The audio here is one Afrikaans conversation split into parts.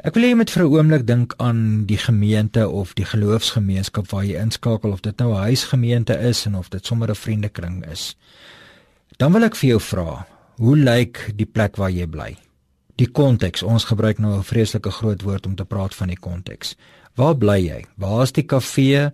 Ek wil hê jy moet vir 'n oomblik dink aan die gemeente of die geloofsgemeenskap waar jy inskakel of dit nou 'n huisgemeente is en of dit sommer 'n vriendekring is. Dan wil ek vir jou vra, hoe lyk die plek waar jy bly? Die konteks. Ons gebruik nou 'n vreeslike groot woord om te praat van die konteks. Waar bly jy? Waar is die kafee?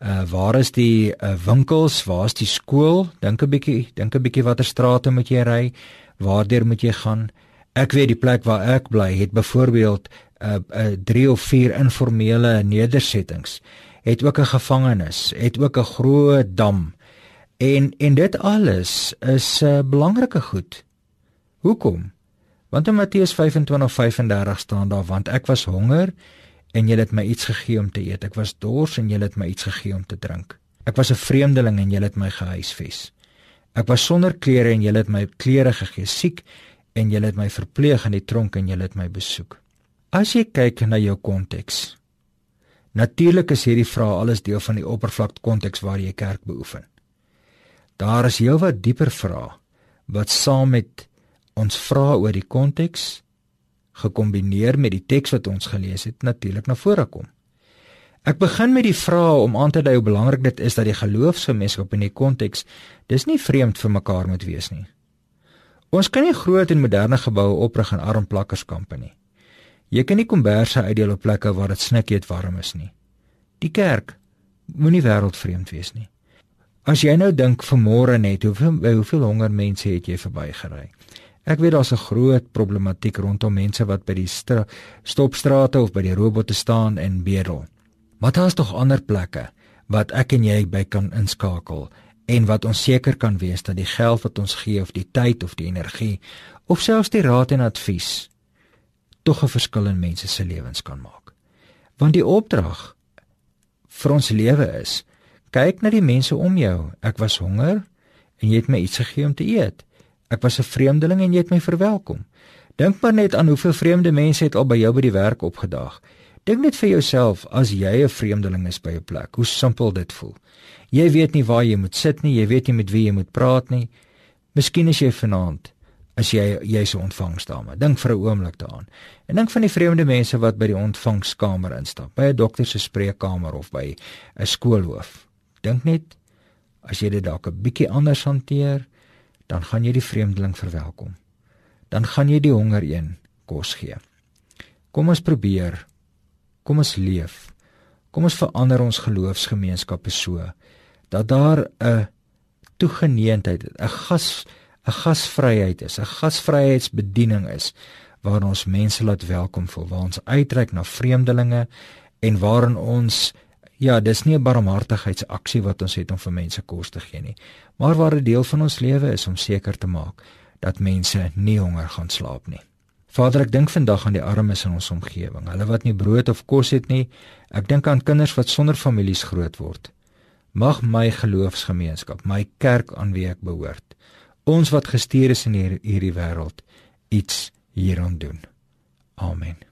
Uh waar is die uh, winkels? Waar is die skool? Dink 'n bietjie, dink 'n bietjie watter strate moet jy ry? Waardeur moet jy gaan? Ek weet die plek waar ek bly het byvoorbeeld 'n uh, 'n uh, 3 of 4 informele nedersettings. Het ook 'n gevangenis, het ook 'n groot dam. En en dit alles is 'n uh, belangrike goed. Hoekom? Want in Matteus 25:35 staan daar want ek was honger en julle het my iets gegee om te eet. Ek was dors en julle het my iets gegee om te drink. Ek was 'n vreemdeling en julle het my gehuisves. Ek was sonder klere en julle het my klere gegee. Siek en julle het my verpleeg in die tronk en julle het my besoek. As jy kyk na jou konteks. Natuurlik is hierdie vrae alles deel van die oppervlak konteks waar jy kerk beoefen. Daar is heelwat dieper vrae wat saam met ons vra oor die konteks gekombineer met die teks wat ons gelees het natuurlik na vore kom. Ek begin met die vraag om aan te dui hoe belangrik dit is dat die geloofsgemeenskap in die konteks dis nie vreemd vir mekaar moet wees nie. Ons kan nie groot en moderne geboue oprig in arm plakkerskampe nie. Jy kan nie komberse uitdeel op plekke waar dit snikheet warm is nie. Die kerk moenie wêreldvreemd wees nie. As jy nou dink vanmôre net hoeveel hoeveel honger mense het jy verbygery? Ek weet daar's 'n groot problematiek rondom mense wat by die stopstrate of by die robotte staan en bedel. Maar daar's tog ander plekke wat ek en jy by kan inskakel en wat ons seker kan wees dat die geld wat ons gee of die tyd of die energie of selfs die raad en advies tog 'n verskil in mense se lewens kan maak. Want die opdrag vir ons lewe is kyk na die mense om jou. Ek was honger en jy het my iets gegee om te eet. Ek was 'n vreemdeling en jy het my verwelkom. Dink maar net aan hoeveel vreemde mense het al by jou by die werk opgedaag. Dink net vir jouself as jy 'n vreemdeling is by 'n plek, hoe simpel dit voel. Jy weet nie waar jy moet sit nie, jy weet nie met wie jy moet praat nie. Miskien is jy vanaand as jy jy's 'n ontvangsdame. Dink vir 'n oomblik daaraan. En dink van die vreemde mense wat by die ontvangskamer instap, by 'n dokter se spreekkamer of by 'n skoolhoof. Dink net as jy dit dalk 'n bietjie anders hanteer dan gaan jy die vreemdeling verwelkom. Dan gaan jy die honger een kos gee. Kom ons probeer. Kom ons leef. Kom ons verander ons geloofsgemeenskappe so dat daar 'n toegeneentheid, 'n gas 'n gasvryheid is, 'n gasvryheidsbediening is waar ons mense laat welkom voel, waar ons uitreik na vreemdelinge en waarin ons Ja, dis nie 'n barmhartigheidsaksie wat ons het om vir mense kos te gee nie, maar waar 'n deel van ons lewe is om seker te maak dat mense nie honger gaan slaap nie. Vader, ek dink vandag aan die armes in ons omgewing, hulle wat nie brood of kos het nie. Ek dink aan kinders wat sonder families groot word. Mag my geloofsgemeenskap, my kerk aan wie ek behoort, ons wat gestuur is in hierdie wêreld, iets hieraan doen. Amen.